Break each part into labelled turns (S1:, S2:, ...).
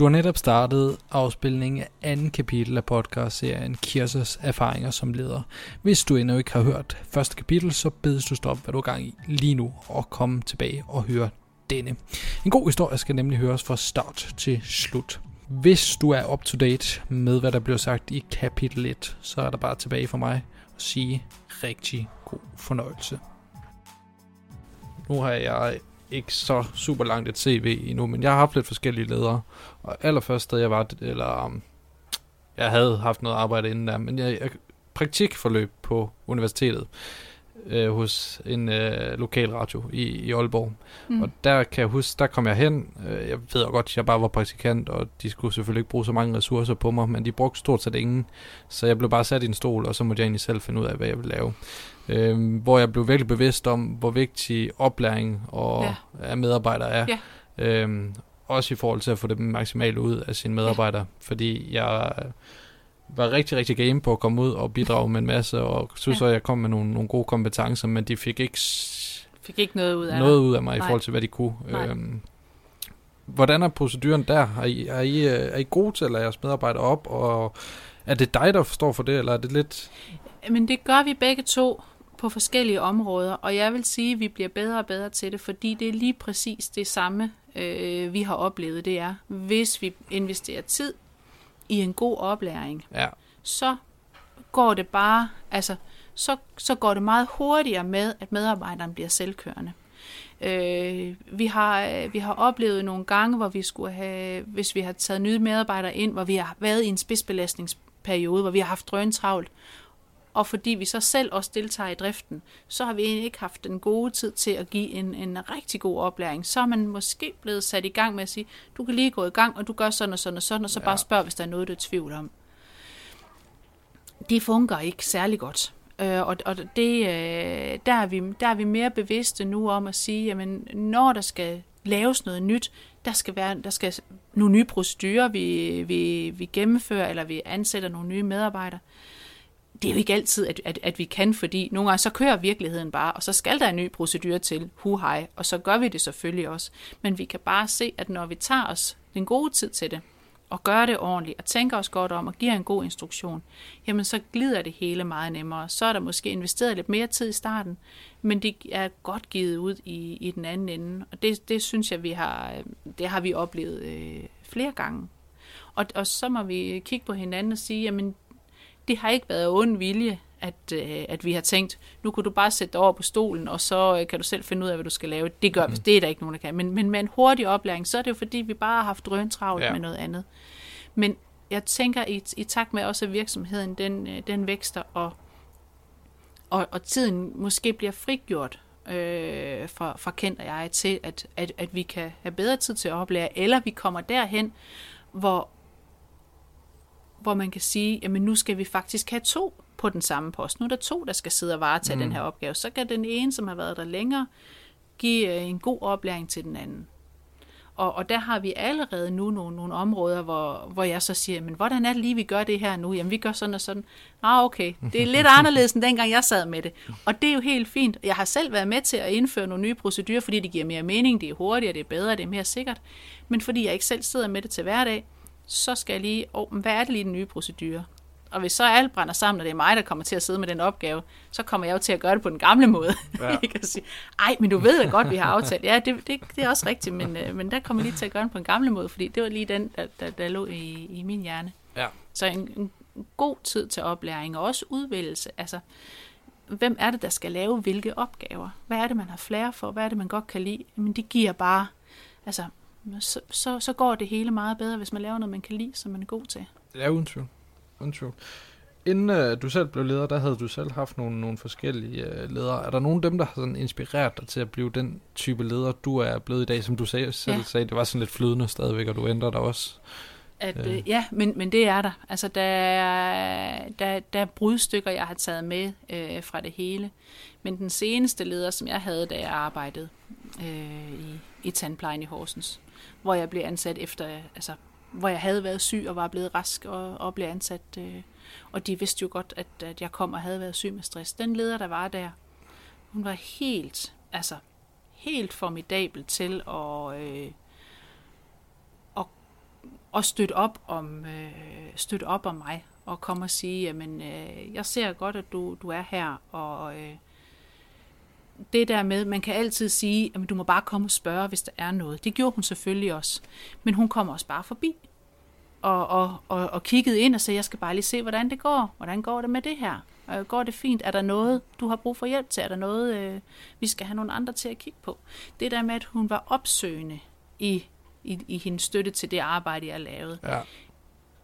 S1: Du har netop startet afspilningen af anden kapitel af podcastserien Kirsers erfaringer som leder. Hvis du endnu ikke har hørt første kapitel, så bedes du stoppe, hvad du er gang i lige nu, og komme tilbage og høre denne. En god historie skal nemlig høres fra start til slut. Hvis du er up to date med, hvad der bliver sagt i kapitel 1, så er der bare tilbage for mig at sige rigtig god fornøjelse. Nu har jeg ikke så super langt et CV endnu, men jeg har haft lidt forskellige ledere. Og allerførst sted jeg var, eller um, jeg havde haft noget arbejde inden der, men jeg, jeg praktikforløb på universitetet øh, hos en øh, lokal radio i, i Aalborg. Mm. Og der kan jeg huske, der kom jeg hen. Øh, jeg ved godt, at jeg bare var praktikant, og de skulle selvfølgelig ikke bruge så mange ressourcer på mig, men de brugte stort set ingen. Så jeg blev bare sat i en stol, og så måtte jeg egentlig selv finde ud af, hvad jeg ville lave. Øh, hvor jeg blev virkelig bevidst om, hvor vigtig oplæring og ja. af medarbejdere er. Ja. Øh, også i forhold til at få det maksimalt ud af sine medarbejdere. Ja. Fordi jeg var rigtig, rigtig game på at komme ud og bidrage med en masse, og synes ja. at jeg kom med nogle, nogle gode kompetencer, men de fik ikke,
S2: fik ikke noget ud af,
S1: noget ud af mig Nej. i forhold til, hvad de kunne. Øhm, hvordan er proceduren der? Er I, er, I, er I gode til at lade jeres medarbejdere op, og er det dig, der forstår for det, eller er det lidt...
S2: Men det gør vi begge to på forskellige områder, og jeg vil sige, at vi bliver bedre og bedre til det, fordi det er lige præcis det samme, øh, vi har oplevet. Det er, hvis vi investerer tid i en god oplæring,
S1: ja.
S2: så går det bare, altså, så, så går det meget hurtigere med, at medarbejderen bliver selvkørende. Øh, vi, har, vi har oplevet nogle gange, hvor vi skulle have, hvis vi har taget nye medarbejdere ind, hvor vi har været i en spidsbelastningsperiode, hvor vi har haft drøn travlt, og fordi vi så selv også deltager i driften, så har vi egentlig ikke haft den gode tid til at give en, en rigtig god oplæring. Så er man måske blevet sat i gang med at sige, du kan lige gå i gang, og du gør sådan og sådan og sådan, og så ja. bare spørg, hvis der er noget, du er i tvivl om. Det fungerer ikke særlig godt. Øh, og og det, øh, der, er vi, der er vi mere bevidste nu om at sige, jamen, når der skal laves noget nyt, der skal være der skal nogle nye procedurer, vi, vi, vi gennemfører, eller vi ansætter nogle nye medarbejdere, det er jo ikke altid, at, at, at vi kan, fordi nogle gange så kører virkeligheden bare, og så skal der en ny procedure til, hu hej, og så gør vi det selvfølgelig også. Men vi kan bare se, at når vi tager os den gode tid til det, og gør det ordentligt, og tænker os godt om, og giver en god instruktion, jamen så glider det hele meget nemmere. Så er der måske investeret lidt mere tid i starten, men det er godt givet ud i, i den anden ende. Og det, det synes jeg, vi har, øh, det har vi oplevet øh, flere gange. Og, og så må vi kigge på hinanden og sige, jamen det har ikke været ond vilje, at, øh, at vi har tænkt, nu kan du bare sætte dig over på stolen, og så øh, kan du selv finde ud af, hvad du skal lave. Det gør mm. det er der ikke nogen, der kan. Men, men med en hurtig oplæring, så er det jo fordi, vi bare har haft drøntravlt ja. med noget andet. Men jeg tænker, i, i takt med også, at virksomheden den, øh, den vækster, og, og, og tiden måske bliver frigjort øh, fra, fra kendt og jeg til, at, at, at vi kan have bedre tid til at oplære, eller vi kommer derhen, hvor, hvor man kan sige, jamen nu skal vi faktisk have to på den samme post. Nu er der to, der skal sidde og varetage mm. den her opgave. Så kan den ene, som har været der længere, give øh, en god oplæring til den anden. Og, og der har vi allerede nu nogle, nogle områder, hvor, hvor jeg så siger, men hvordan er det lige, vi gør det her nu? Jamen, vi gør sådan og sådan. Ah, okay. Det er lidt anderledes, end dengang jeg sad med det. Og det er jo helt fint. Jeg har selv været med til at indføre nogle nye procedurer, fordi det giver mere mening, det er hurtigere, det er bedre, det er mere sikkert. Men fordi jeg ikke selv sidder med det til hverdag, så skal jeg lige, oh, hvad er det lige den nye procedure? Og hvis så alt brænder sammen, og det er mig, der kommer til at sidde med den opgave, så kommer jeg jo til at gøre det på den gamle måde. Ja. jeg kan sige, ej, men du ved da godt, vi har aftalt. Ja, det, det, det er også rigtigt, men, øh, men der kommer jeg lige til at gøre det på den gamle måde, fordi det var lige den, der, der, der lå i, i min hjerne.
S1: Ja.
S2: Så en, en god tid til oplæring, og også udvælgelse. Altså, hvem er det, der skal lave hvilke opgaver? Hvad er det, man har flere for? Hvad er det, man godt kan lide? Jamen, det giver bare, altså, så, så, så går det hele meget bedre, hvis man laver noget, man kan lide, som man er god til.
S1: Ja, uden tvivl. Uden tvivl. Inden uh, du selv blev leder, der havde du selv haft nogle, nogle forskellige uh, ledere. Er der nogen af dem, der har sådan inspireret dig til at blive den type leder, du er blevet i dag, som du sagde, selv ja. sagde, det var sådan lidt flydende stadigvæk, og du ændrer dig også?
S2: At, øh. Ja, men, men det er der. Altså, der er, der, der er brudstykker, jeg har taget med øh, fra det hele. Men den seneste leder, som jeg havde, da jeg arbejdede øh, i, i tandplejen i Horsens, hvor jeg blev ansat efter, altså, hvor jeg havde været syg og var blevet rask og, og blev ansat. Øh, og de vidste jo godt, at, at jeg kom og havde været syg med stress. Den leder, der var der, hun var helt, altså helt formidabel til at, øh, at og støtte op om, øh, støtte op om mig, og komme og sige, jamen, øh, jeg ser godt, at du, du er her, og øh, det der med, man kan altid sige, at du må bare komme og spørge, hvis der er noget. Det gjorde hun selvfølgelig også. Men hun kommer også bare forbi og, og, og, og kiggede ind og sagde, jeg skal bare lige se, hvordan det går. Hvordan går det med det her? Øh, går det fint? Er der noget, du har brug for hjælp til? Er der noget, øh, vi skal have nogle andre til at kigge på? Det der med, at hun var opsøgende i, i, i hendes støtte til det arbejde, jeg lavede.
S1: Ja.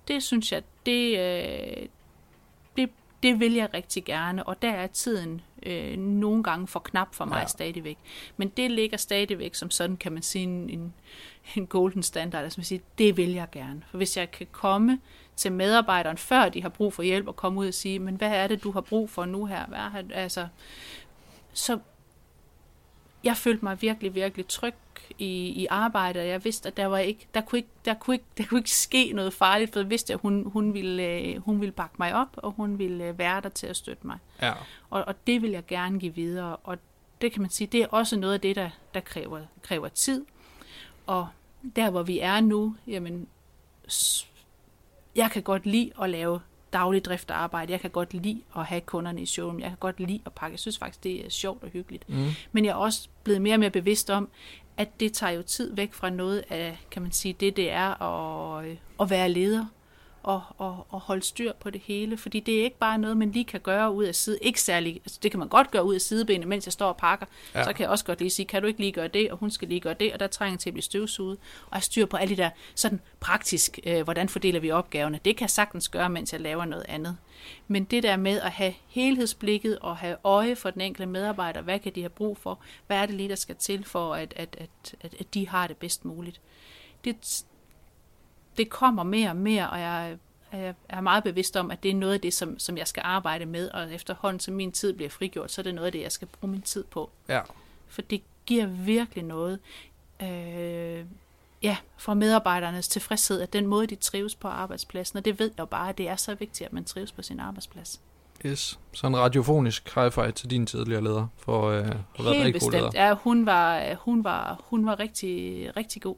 S2: Det synes jeg, det, øh, det, det vil jeg rigtig gerne, og der er tiden øh, nogle gange for knap for mig
S1: Ja.
S2: ja. stadigvæk. Men det ligger stadigvæk som sådan, kan man sige, en, en, en golden standard. Altså man siger, det vil jeg gerne. For hvis jeg kan komme til medarbejderen, før de har brug for hjælp, og komme ud og sige, men hvad er det, du har brug for nu her? Hvad er, altså, så jeg følte mig virkelig, virkelig tryg i, i arbejdet, og jeg vidste, at der, var ikke, der, kunne ikke, der, kunne ikke, der kunne ikke ske noget farligt, for jeg vidste, at hun, hun, ville, øh, hun ville bakke mig op, og hun ville øh, være der til at støtte mig.
S1: Ja.
S2: Og, og det vil jeg gerne give videre, og det kan man sige, det er også noget af det, der, der kræver, kræver tid. Og der, hvor vi er nu, jamen, jeg kan godt lide at lave daglig drift og arbejde. Jeg kan godt lide at have kunderne i showroom. Jeg kan godt lide at pakke. Jeg synes faktisk, det er sjovt og hyggeligt.
S1: Mm.
S2: Men jeg er også blevet mere og mere bevidst om, at det tager jo tid væk fra noget af, kan man sige, det det er at, øh, at være leder og, og, og holde styr på det hele. Fordi det er ikke bare noget, man lige kan gøre ud af side. Ikke særlig, altså det kan man godt gøre ud af sidebenet, mens jeg står og pakker.
S1: Ja.
S2: Så kan jeg også godt lige sige, kan du ikke lige gøre det, og hun skal lige gøre det, og der trænger til at blive støvsuget. Og jeg styr på alle de der sådan praktisk, øh, hvordan fordeler vi opgaverne. Det kan jeg sagtens gøre, mens jeg laver noget andet. Men det der med at have helhedsblikket og have øje for den enkelte medarbejder, hvad kan de have brug for, hvad er det lige, der skal til for, at, at, at, at, at de har det bedst muligt. Det, det kommer mere og mere, og jeg jeg er meget bevidst om, at det er noget af det, som, som jeg skal arbejde med, og efterhånden som min tid bliver frigjort, så er det noget af det, jeg skal bruge min tid på.
S1: Ja.
S2: For det giver virkelig noget øh, ja, for medarbejdernes tilfredshed, at den måde, de trives på arbejdspladsen, og det ved jeg jo bare, at det er så vigtigt, at man trives på sin arbejdsplads.
S1: Yes. Så en radiofonisk high five til din tidligere leder, for øh, at have været rigtig god leder.
S2: bestemt. Ja, hun var, hun var, hun var rigtig, rigtig god.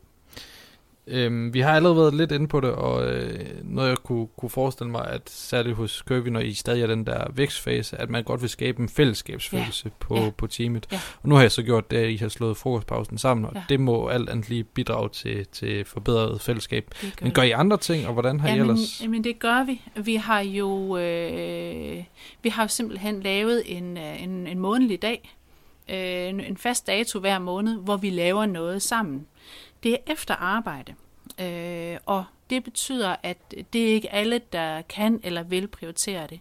S1: Øhm, vi har allerede været lidt inde på det, og øh, noget jeg kunne, kunne forestille mig, at særligt hos Kirby, når I stadig er den der vækstfase, at man godt vil skabe en fællesskabsfølelse ja. på,
S2: Ja.
S1: på teamet.
S2: Ja.
S1: Og nu har jeg så gjort det, at I har slået frokostpausen sammen, og ja.
S2: Ja.
S1: det må alt andet lige bidrage til, til forbedret fællesskab.
S2: Gør
S1: Men gør I andre ting, og hvordan har I
S2: Jamen,
S1: ellers...
S2: jamen det gør vi. Vi har jo øh, vi har jo simpelthen lavet en, øh, en, en månedlig dag, øh, en, en fast dato hver måned, hvor vi laver noget sammen. Det er efter arbejde, øh, og det betyder, at det er ikke alle, der kan eller vil prioritere det.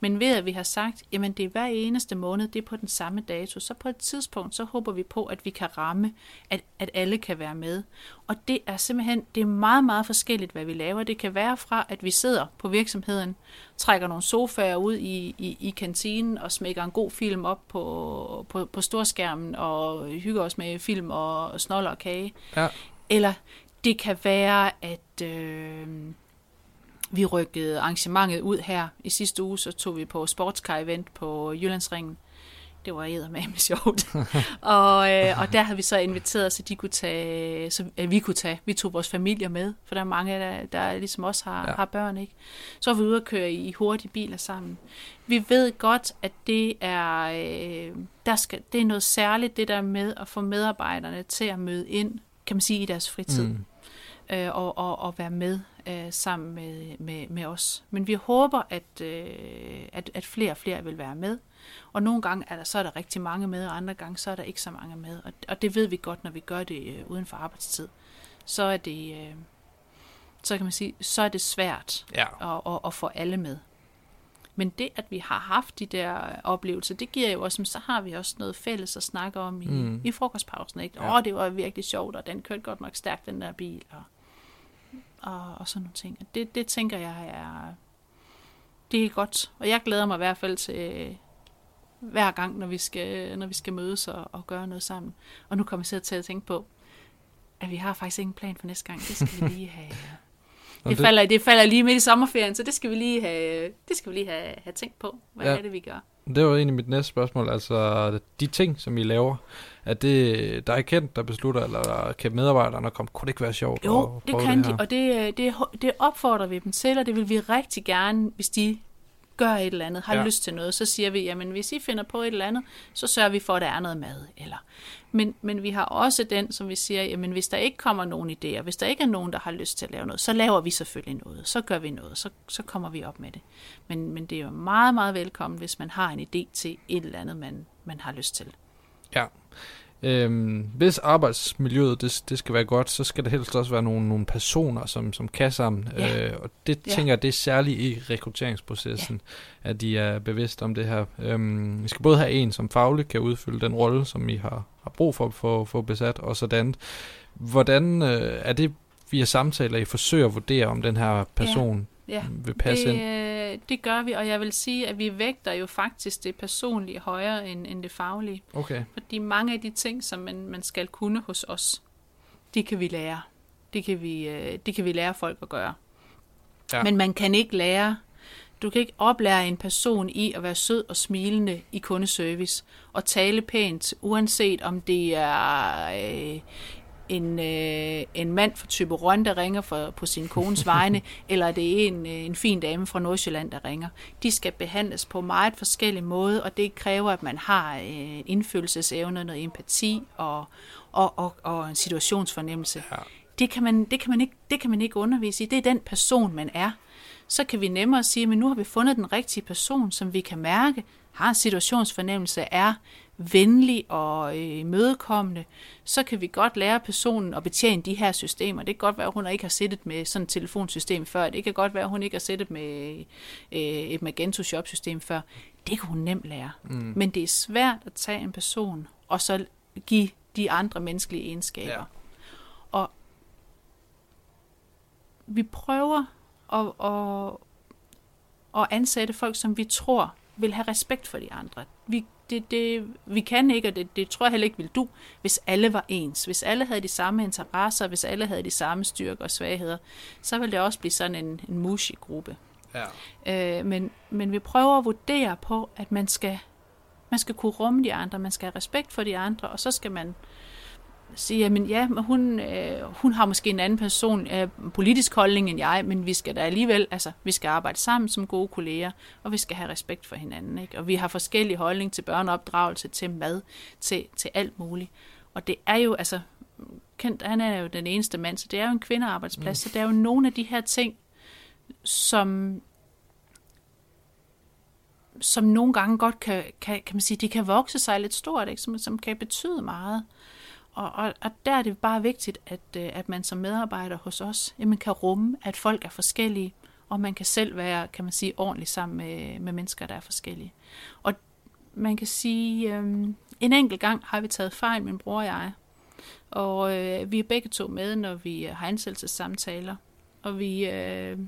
S2: Men ved at vi har sagt, jamen det er hver eneste måned, det er på den samme dato, så på et tidspunkt, så håber vi på, at vi kan ramme, at, at alle kan være med. Og det er simpelthen, det er meget, meget forskelligt, hvad vi laver. Det kan være fra, at vi sidder på virksomheden, trækker nogle sofaer ud i, i, i kantinen og smækker en god film op på, på, på storskærmen og hygger os med film og snoller og kage.
S1: Ja.
S2: Eller det kan være, at øh, vi rykkede arrangementet ud her. I sidste uge så tog vi på sportskar-event på Jyllandsringen. Det var eddermame sjovt. og, øh, og der havde vi så inviteret, så de kunne tage, så øh, vi kunne tage, vi tog vores familier med, for der er mange, der, der ligesom også har,
S1: Ja.
S2: har børn, ikke? Så var vi ude og køre i hurtige biler sammen. Vi ved godt, at det er, øh, der skal, det er noget særligt, det der med at få medarbejderne til at møde ind, kan man sige, i deres fritid
S1: Mm.
S2: Øh, og, og, og være med øh, sammen med, med, med os. Men vi håber, at, øh, at, at flere og flere vil være med. Og nogle gange er der, så er der rigtig mange med, og andre gange så er der ikke så mange med. Og, og det ved vi godt, når vi gør det øh, uden for arbejdstid. Så er det, øh, så kan man sige, så er det svært
S1: Ja.
S2: at, at, at få alle med. Men det, at vi har haft de der oplevelser, det giver jo også, så har vi også noget fælles at snakke om i,
S1: Mm.
S2: i frokostpausen. Ikke?
S1: Ja.
S2: Åh, det var virkelig sjovt, og den kørte godt nok stærkt, den der bil, og, og, og sådan nogle ting. Og Det, det tænker jeg er, det er godt. Og jeg glæder mig i hvert fald til hver gang, når vi skal, når vi skal mødes og, og gøre noget sammen. Og nu kommer jeg til at tænke på, at vi har faktisk ingen plan for næste gang. Det skal vi lige have...
S1: Nå,
S2: Det,
S1: det-
S2: falder, det falder lige midt i sommerferien, så det skal vi lige have, det skal vi lige have, have tænkt på. Hvad
S1: Ja.
S2: ja. er det, vi gør?
S1: Det var egentlig mit næste spørgsmål. Altså, de ting, som I laver, er det dig kendt, der beslutter, eller kan medarbejderne komme? Kunne det ikke være sjovt?
S2: Jo, det kan
S1: det
S2: de, og det, det, det opfordrer vi dem til, og det vil vi rigtig gerne, hvis de gør et eller andet, har Ja. lyst til noget, så siger vi, jamen hvis I finder på et eller andet, så sørger vi for, at der er noget mad. Eller. Men, men vi har også den, som vi siger, jamen hvis der ikke kommer nogen idéer, hvis der ikke er nogen, der har lyst til at lave noget, så laver vi selvfølgelig noget, så gør vi noget, så, så kommer vi op med det. Men, men det er jo meget, meget velkommen, hvis man har en idé til et eller andet, man, man har lyst til.
S1: Ja. Øhm, hvis arbejdsmiljøet det, det skal være godt, så skal der helst også være nogle, nogle personer, som, som kan sammen.
S2: Ja.
S1: Øh, og det
S2: Ja.
S1: tænker jeg, det er særligt i rekrutteringsprocessen, ja. at de er bevidste om det her. Øhm, vi skal både have en, som fagligt kan udfylde den rolle, som I har, har brug for at få, få besat, og sådan. Hvordan øh, er det via samtaler, I forsøger at vurdere, om den her person
S2: Ja,
S1: vil passe
S2: det,
S1: ind?
S2: øh, det gør vi, og jeg vil sige, at vi vægter jo faktisk det personlige højere end, end det faglige.
S1: Okay.
S2: Fordi mange af de ting, som man, man skal kunne hos os, de kan vi lære. Det kan vi, øh, det kan vi lære folk at gøre.
S1: Ja.
S2: Ja. Men man kan ikke lære, du kan ikke oplære en person i at være sød og smilende i kundeservice, og tale pænt, uanset om det er øh, en, øh, en mand fra Tyberon, der ringer for, på sin kones vegne, eller det er en, øh, en fin dame fra Nordsjælland, der ringer. De skal behandles på meget forskellige måder, og det kræver, at man har øh, indfølelsesevne, noget empati og, og, og, og en situationsfornemmelse.
S1: Ja.
S2: Det kan, man, det, kan man ikke, det kan man ikke undervise i. Det er den person, man er. Så kan vi nemmere sige, men nu har vi fundet den rigtige person, som vi kan mærke, har situationsfornemmelse, er venlig og øh, mødekommende, så kan vi godt lære personen at betjene de her systemer. Det kan godt være, at hun ikke har siddet med sådan et telefonsystem før. Det kan godt være, at hun ikke har siddet med øh, et Magento Shop-system før. Det kan hun nemt lære. Mm. Men det er svært at tage en person og så give de andre menneskelige egenskaber.
S1: Ja.
S2: Og vi prøver at, at, at ansætte folk, som vi tror vil have respekt for de andre. Vi, det, det, vi kan ikke, og det, det tror jeg heller ikke vil du, hvis alle var ens. Hvis alle havde de samme interesser, hvis alle havde de samme styrker og svagheder, så ville det også blive sådan en, en mushy-gruppe.
S1: Ja.
S2: Øh, men, men vi prøver at vurdere på, at man skal, man skal kunne rumme de andre, man skal have respekt for de andre, og så skal man sige, jamen ja, men hun, øh, hun har måske en anden person, øh, politisk holdning end jeg, men vi skal da alligevel, altså vi skal arbejde sammen som gode kolleger, og vi skal have respekt for hinanden, ikke? Og vi har forskellige holdning til børneopdragelse, til mad, til, til alt muligt. Og det er jo, altså, Kent, han er jo den eneste mand, så det er jo en kvindearbejdsplads, mm. så der er jo nogle af de her ting, som som nogle gange godt kan, kan, kan man sige, de kan vokse sig lidt stort, ikke? Som, som kan betyde meget. Og, og, og der er det bare vigtigt, at, øh, at man som medarbejder hos os, jamen kan rumme, at folk er forskellige, og man kan selv være, kan man sige, ordentlig sammen med, med mennesker, der er forskellige. Og man kan sige, øh, en enkelt gang har vi taget fejl, min bror og jeg, og øh, vi er begge to med, når vi øh, har ansættelsessamtaler, og vi... Øh,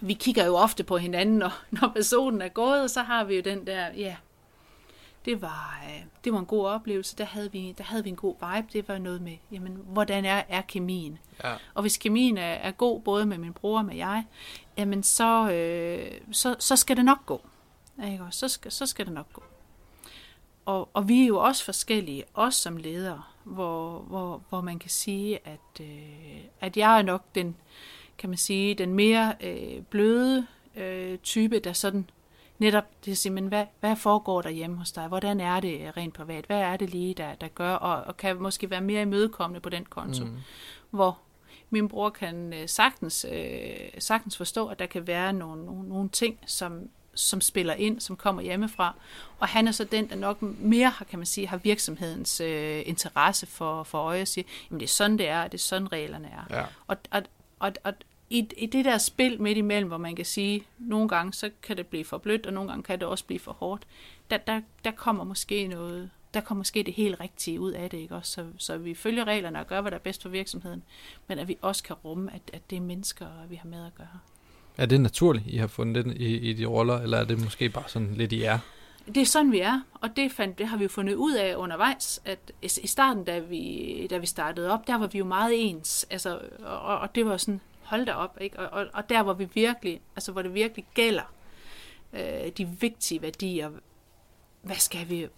S2: vi kigger jo ofte på hinanden, når, når personen er gået, og så har vi jo den der, ja, det var, øh, det var en god oplevelse, der havde, vi, der havde vi en god vibe, det var noget med, jamen, hvordan er, er kemien?
S1: Ja.
S2: Og hvis kemien er, er god, både med min bror og med jeg, jamen så, øh, så, så skal det nok gå. Ikke? også? Så, skal, så skal det nok gå. Og, og vi er jo også forskellige, også som ledere, hvor, hvor, hvor man kan sige, at, øh, at jeg er nok den, kan man sige, den mere øh, bløde øh, type, der sådan netop det at sige, men hvad, hvad foregår der hjemme hos dig? Hvordan er det rent privat? Hvad er det lige, der, der gør? Og, og kan måske være mere imødekommende på den konto. Mm. Hvor min bror kan øh, sagtens, øh, sagtens forstå, at der kan være nogle, nogle, nogle ting, som, som spiller ind, som kommer hjemmefra. Og han er så den, der nok mere har, kan man sige, har virksomhedens øh, interesse for, for øje og siger, jamen det er sådan, det er, og det er sådan, reglerne er.
S1: Ja.
S2: Og, og, og, og i, i det der spil midt imellem, hvor man kan sige, nogle gange så kan det blive for blødt, og nogle gange kan det også blive for hårdt, der, der, der kommer måske noget, der kommer måske det helt rigtige ud af det, ikke også? Så, så vi følger reglerne og gør, hvad der er bedst for virksomheden, men at vi også kan rumme, at, at det er mennesker, vi har med at gøre.
S1: Er det naturligt, I har fundet den i, i de roller, eller er det måske bare sådan lidt i jer?
S2: Det er sådan, vi er, og det, fandt, det har vi jo fundet ud af undervejs, at i starten, da vi, da vi startede op, der var vi jo meget ens, altså, og, og det var sådan, hold da op, ikke? Og, og, og der, hvor vi virkelig, altså hvor det virkelig gælder, øh, de vigtige værdier. Hvad skal vi,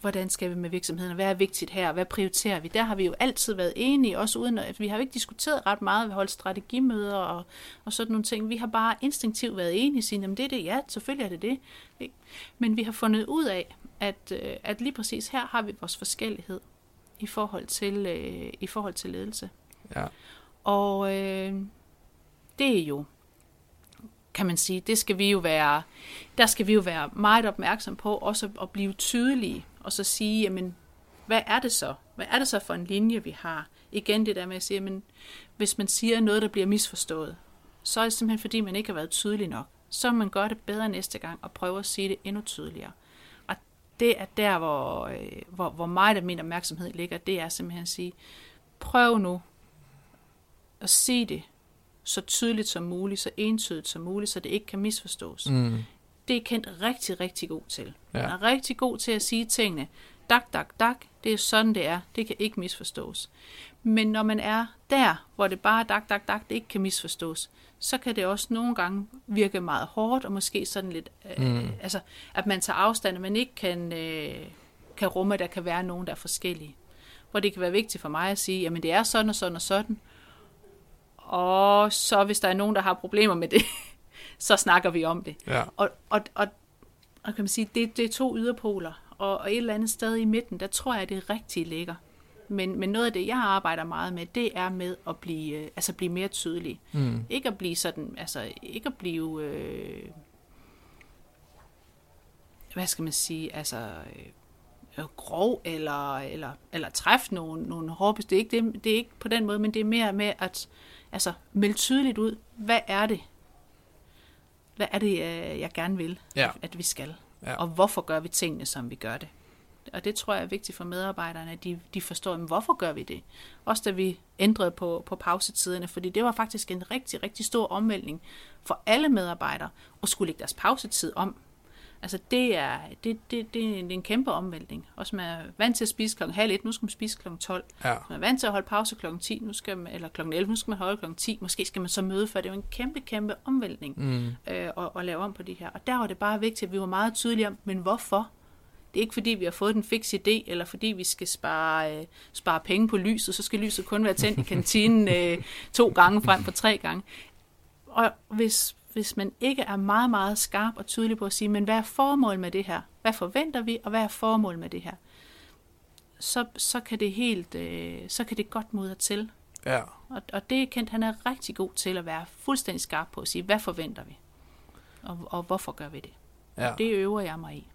S2: hvordan skal vi med virksomheden, hvad er vigtigt her, hvad prioriterer vi? Der har vi jo altid været enige, også uden at vi har jo ikke diskuteret ret meget, vi holdt strategimøder og, og sådan nogle ting. Vi har bare instinktivt været enige, sige, jamen det er det, ja, selvfølgelig er det det. Ikke? Men vi har fundet ud af, at, øh, at lige præcis her har vi vores forskellighed i forhold til, øh, i forhold til ledelse.
S1: Ja.
S2: Og øh, det er jo, kan man sige, det skal vi jo være, der skal vi jo være meget opmærksom på, også at blive tydelige, og så sige, jamen, hvad er det så? Hvad er det så for en linje, vi har? Igen det der med at sige, jamen, hvis man siger noget, der bliver misforstået, så er det simpelthen fordi, man ikke har været tydelig nok. Så man gør det bedre næste gang og prøver at sige det endnu tydeligere. Og det er der, hvor, øh, hvor, hvor meget af min opmærksomhed ligger. Det er simpelthen at sige, prøv nu at sige det så tydeligt som muligt, så entydigt som muligt, så det ikke kan misforstås.
S1: Mm.
S2: Det er Kent rigtig, rigtig god til.
S1: Ja.
S2: Han er rigtig god til at sige tingene. Dak, dak, dak. Det er sådan, det er. Det kan ikke misforstås. Men når man er der, hvor det bare er dak, dak, dak, det ikke kan misforstås, så kan det også nogle gange virke meget hårdt, og måske sådan lidt, øh,
S1: Mm.
S2: altså, at man tager afstand, og man ikke kan, øh, kan rumme, at der kan være nogen, der er forskellige. Hvor det kan være vigtigt for mig at sige, jamen det er sådan og sådan og sådan, og så hvis der er nogen, der har problemer med det, så snakker vi om det.
S1: Ja.
S2: Og, og, og, og kan man sige, det, det er to yderpoler, og, og et eller andet sted i midten, der tror jeg, det rigtige ligger. Men, men noget af det, jeg arbejder meget med, det er med at blive, øh, altså blive mere tydelig.
S1: Mm.
S2: Ikke at blive sådan, altså ikke at blive, øh, hvad skal man sige, altså øh, grov eller, eller, eller træffe nogle, nogle hårde det er, ikke det, det er ikke på den måde, men det er mere med at altså, melde tydeligt ud, hvad er det, hvad er det, øh, jeg gerne vil,
S1: Ja.
S2: at vi skal,
S1: Ja.
S2: og hvorfor gør vi tingene, som vi gør det. Og det tror jeg er vigtigt for medarbejderne, at de, de forstår, men hvorfor gør vi det? Også da vi ændrede på, på pausetiderne, fordi det var faktisk en rigtig, rigtig stor omvæltning for alle medarbejdere at skulle lægge deres pausetid om. Altså det er, det, det, det er en- kæmpe omvæltning. Også man er vant til at spise klokken halv et, nu skal man spise klokken 12.
S1: Ja.
S2: Man er vant til at holde pause klokken 10, nu skal man, eller klokken 11, nu skal man holde klokken 10. Måske skal man så møde, for det er jo en kæmpe, kæmpe omvæltning
S1: Mm.
S2: øh, at, at lave om på det her. Og der var det bare vigtigt, at vi var meget tydelige om, men hvorfor? Det er ikke fordi, vi har fået den fix idé, eller fordi vi skal spare, øh, spare penge på lyset, så skal lyset kun være tændt i kantinen øh, to gange frem for tre gange. Og hvis, hvis man ikke er meget, meget skarp og tydelig på at sige, men hvad er formålet med det her? Hvad forventer vi, og hvad er formålet med det her? Så, så kan det helt, øh, så kan det godt mudre til.
S1: Ja.
S2: Og, og det kendt, han er rigtig god til at være fuldstændig skarp på at sige, hvad forventer vi? Og, og hvorfor gør vi det?
S1: ja.
S2: Det øver jeg mig i.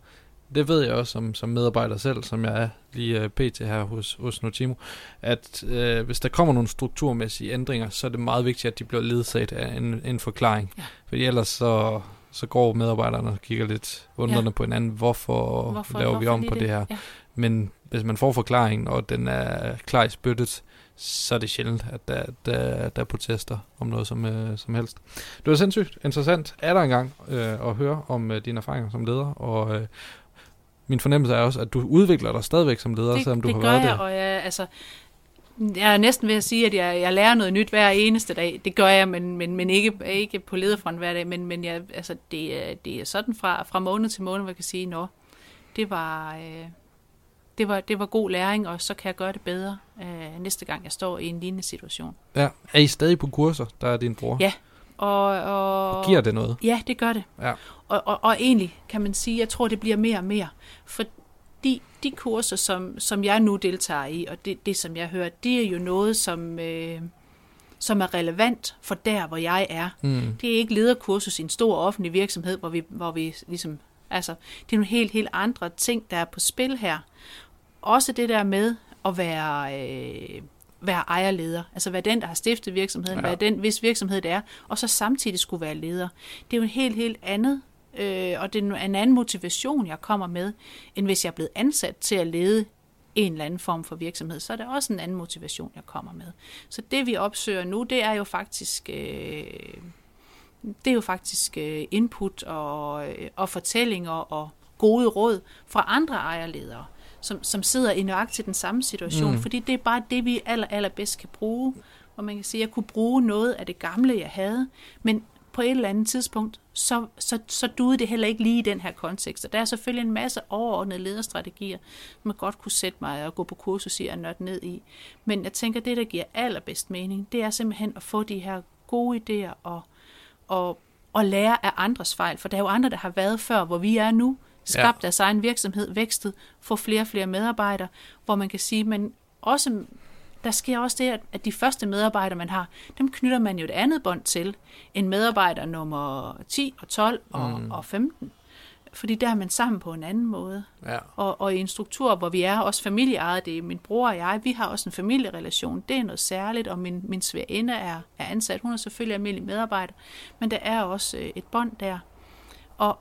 S1: Det ved jeg også som, som medarbejder selv, som jeg er lige uh, pt. her hos, hos Notimo, at uh, hvis der kommer nogle strukturmæssige ændringer, så er det meget vigtigt, at de bliver ledsaget af en, en forklaring.
S2: Ja.
S1: Fordi ellers så, så går medarbejderne og kigger lidt undrende
S2: Ja.
S1: på hinanden, hvorfor, hvorfor laver vi
S2: hvorfor
S1: om
S2: lige
S1: på det her.
S2: Ja.
S1: Men hvis man får forklaringen, og den er klar i spyttet, så er det sjældent, at der, der, der er protester om noget som, øh, som helst. Det var sindssygt interessant er der engang øh, at høre om øh, dine erfaringer som leder, og øh, min fornemmelse er også, at du udvikler dig stadigvæk som leder,
S2: det,
S1: selvom du
S2: det
S1: har været
S2: jeg,
S1: der.
S2: og jeg, altså, jeg er næsten ved at sige, at jeg, jeg lærer noget nyt hver eneste dag. Det gør jeg, men, men, men ikke, ikke på lederfront hver dag, men, men jeg, altså, det, det er sådan fra, fra måned til måned, hvor jeg kan sige, nå, det var, øh, det, var, det var god læring, og så kan jeg gøre det bedre øh, næste gang, jeg står i en lignende situation.
S1: Ja. Er I stadig på kurser, der er din bror?
S2: Ja. Og, og,
S1: Og giver det noget?
S2: Ja, det gør det.
S1: Ja.
S2: Og, og, og egentlig kan man sige, jeg tror, det bliver mere og mere. For de, de kurser, som, som jeg nu deltager i, og det, det som jeg hører, det er jo noget, som, øh, som er relevant for der, hvor jeg er.
S1: Mm.
S2: Det er ikke lederkursus i en stor offentlig virksomhed, hvor vi, hvor vi ligesom, altså, det er nogle helt, helt andre ting, der er på spil her. Også det der med at være, øh, være ejerleder, altså være den, der har stiftet virksomheden,
S1: Ja.
S2: være den, hvis virksomhed det er, og så samtidig skulle være leder. Det er jo en helt, helt andet, øh, og det er en anden motivation, jeg kommer med, end hvis jeg er blevet ansat til at lede en eller anden form for virksomhed, så er det også en anden motivation, jeg kommer med. Så det vi opsøger nu, det er jo faktisk, øh, det er jo faktisk øh, input og, øh, og fortællinger og gode råd fra andre ejerledere, som, som sidder i nøjagtigt den samme situation,
S1: Mm.
S2: fordi det er bare det, vi aller, allerbedst kan bruge. Og man kan sige, at jeg kunne bruge noget af det gamle, jeg havde, men på et eller andet tidspunkt, så, så, så duede det heller ikke lige i den her kontekst. Og der er selvfølgelig en masse overordnede lederstrategier, man godt kunne sætte mig og gå på kursus i og nørde ned i. Men jeg tænker, det, der giver allerbedst mening, det er simpelthen at få de her gode idéer og, og, og lære af andres fejl. For der er jo andre, der har været før, hvor vi er nu, skabt ja. deres egen virksomhed, vækstet, få flere og flere medarbejdere, hvor man kan sige, men også der sker også det, at de første medarbejdere, man har, dem knytter man jo et andet bånd til, end medarbejder nummer 10 og 12 og, mm. og 15. Fordi der er man sammen på en anden måde.
S1: Ja.
S2: Og, og i en struktur, hvor vi er også familieejet, det er min bror og jeg, vi har også en familierelation, det er noget særligt, og min, min sværinde er, er ansat, hun er selvfølgelig almindelig medarbejder, men der er også øh, et bånd der. Og,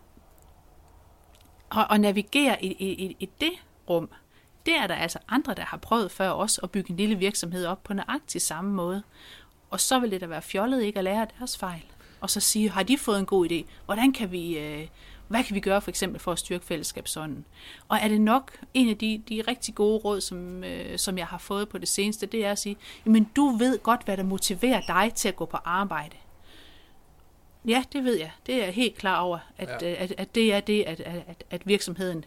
S2: og, og navigere i, i, i, i det rum, det er der altså andre, der har prøvet før os at bygge en lille virksomhed op på nøjagtig samme måde. Og så vil det da være fjollet ikke at lære deres fejl. Og så sige, har de fået en god idé? Hvordan kan vi, øh, hvad kan vi gøre for eksempel for at styrke fællesskabsånden? Og er det nok en af de, de rigtig gode råd, som, øh, som jeg har fået på det seneste, det er at sige, men du ved godt, hvad der motiverer dig til at gå på arbejde. Ja, det ved jeg. Det er jeg helt klar over, at, ja. at, at det er det, at, at, at virksomheden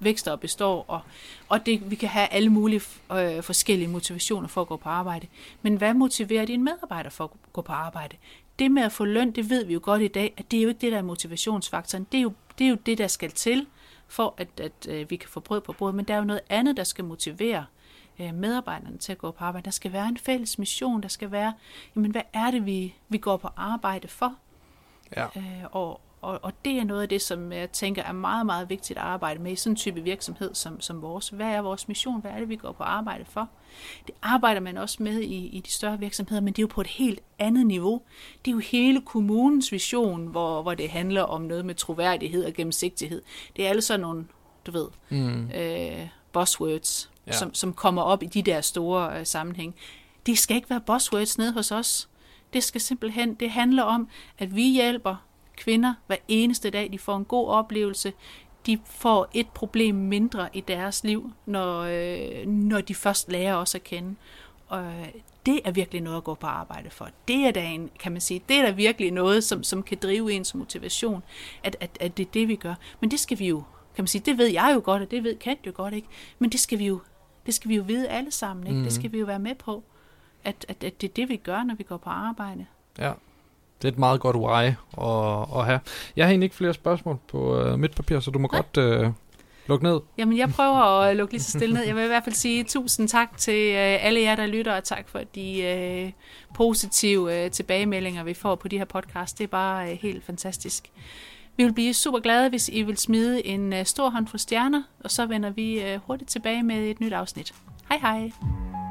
S2: vækster og består, og, og det, vi kan have alle mulige øh, forskellige motivationer for at gå på arbejde. Men hvad motiverer dine medarbejdere for at gå på arbejde? Det med at få løn, det ved vi jo godt i dag, at det er jo ikke det, der er motivationsfaktoren. Det er jo det, er jo det der skal til, for at, at øh, vi kan få brød på brød. Men der er jo noget andet, der skal motivere øh, medarbejderne til at gå på arbejde. Der skal være en fælles mission, der skal være, jamen hvad er det, vi, vi går på arbejde for?
S1: Ja.
S2: Øh, og, og, og det er noget af det, som jeg tænker er meget, meget vigtigt at arbejde med i sådan en type virksomhed som, som vores. Hvad er vores mission? Hvad er det, vi går på arbejde for? Det arbejder man også med i, i de større virksomheder, men det er jo på et helt andet niveau. Det er jo hele kommunens vision, hvor, hvor det handler om noget med troværdighed og gennemsigtighed. Det er alle sådan nogle, du ved, mm. øh, buzzwords, ja. som, som kommer op i de der store øh, sammenhæng. Det skal ikke være buzzwords nede hos os. Det skal simpelthen, det handler om, at vi hjælper kvinder hver eneste dag. De får en god oplevelse. De får et problem mindre i deres liv, når, øh, når de først lærer os at kende. Og det er virkelig noget at gå på arbejde for. Det er da en, kan man sige, det er da virkelig noget, som, som kan drive ens motivation, at, at, at det er det, vi gør. Men det skal vi jo, kan man sige, det ved jeg jo godt, og det ved Kent jo godt, ikke? Men det skal vi jo, det skal vi jo vide alle sammen, ikke? Mm. Det skal vi jo være med på, at, at, at det er det, vi gør, når vi går på arbejde.
S1: Ja. Det er et meget godt why at, at have. Jeg har egentlig ikke flere spørgsmål på uh, mit papir, så du må Nej. godt uh, lukke ned.
S2: Jamen, jeg prøver at lukke lige så stille ned. Jeg vil i hvert fald sige tusind tak til uh, alle jer, der lytter, og tak for de uh, positive uh, tilbagemeldinger, vi får på de her podcast. Det er bare uh, helt fantastisk. Vi vil blive super glade, hvis I vil smide en uh, stor hånd for stjerner, og så vender vi uh, hurtigt tilbage med et nyt afsnit. Hej hej!